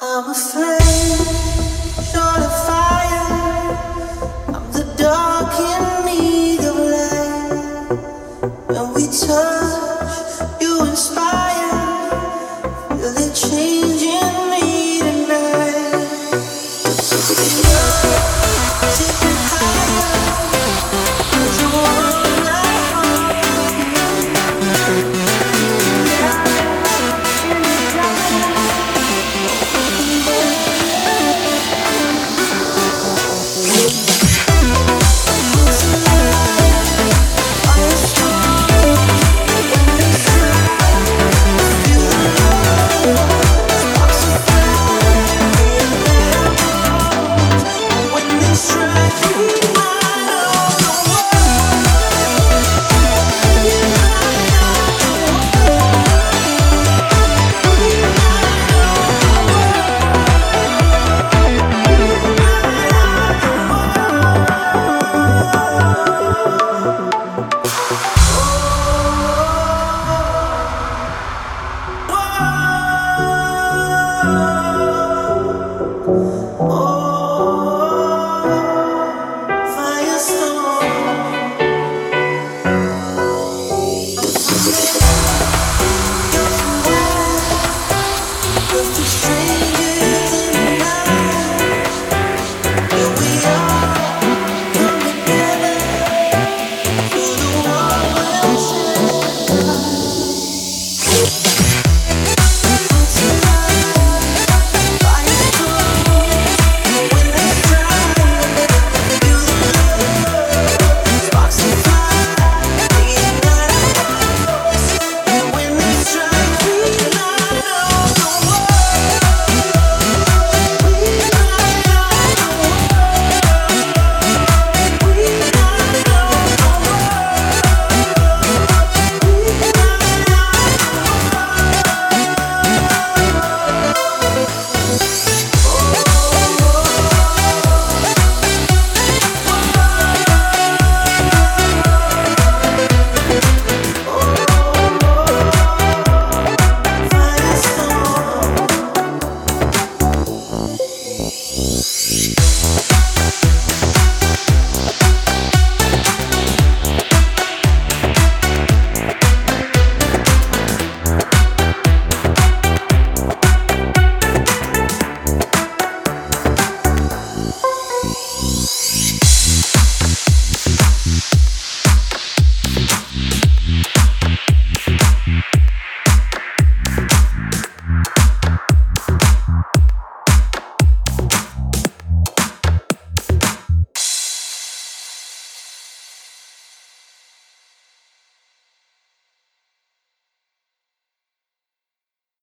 I'm afraid, short of fire. I'm the dark in need of light. When we touch, you inspire. Feel it changing me tonight.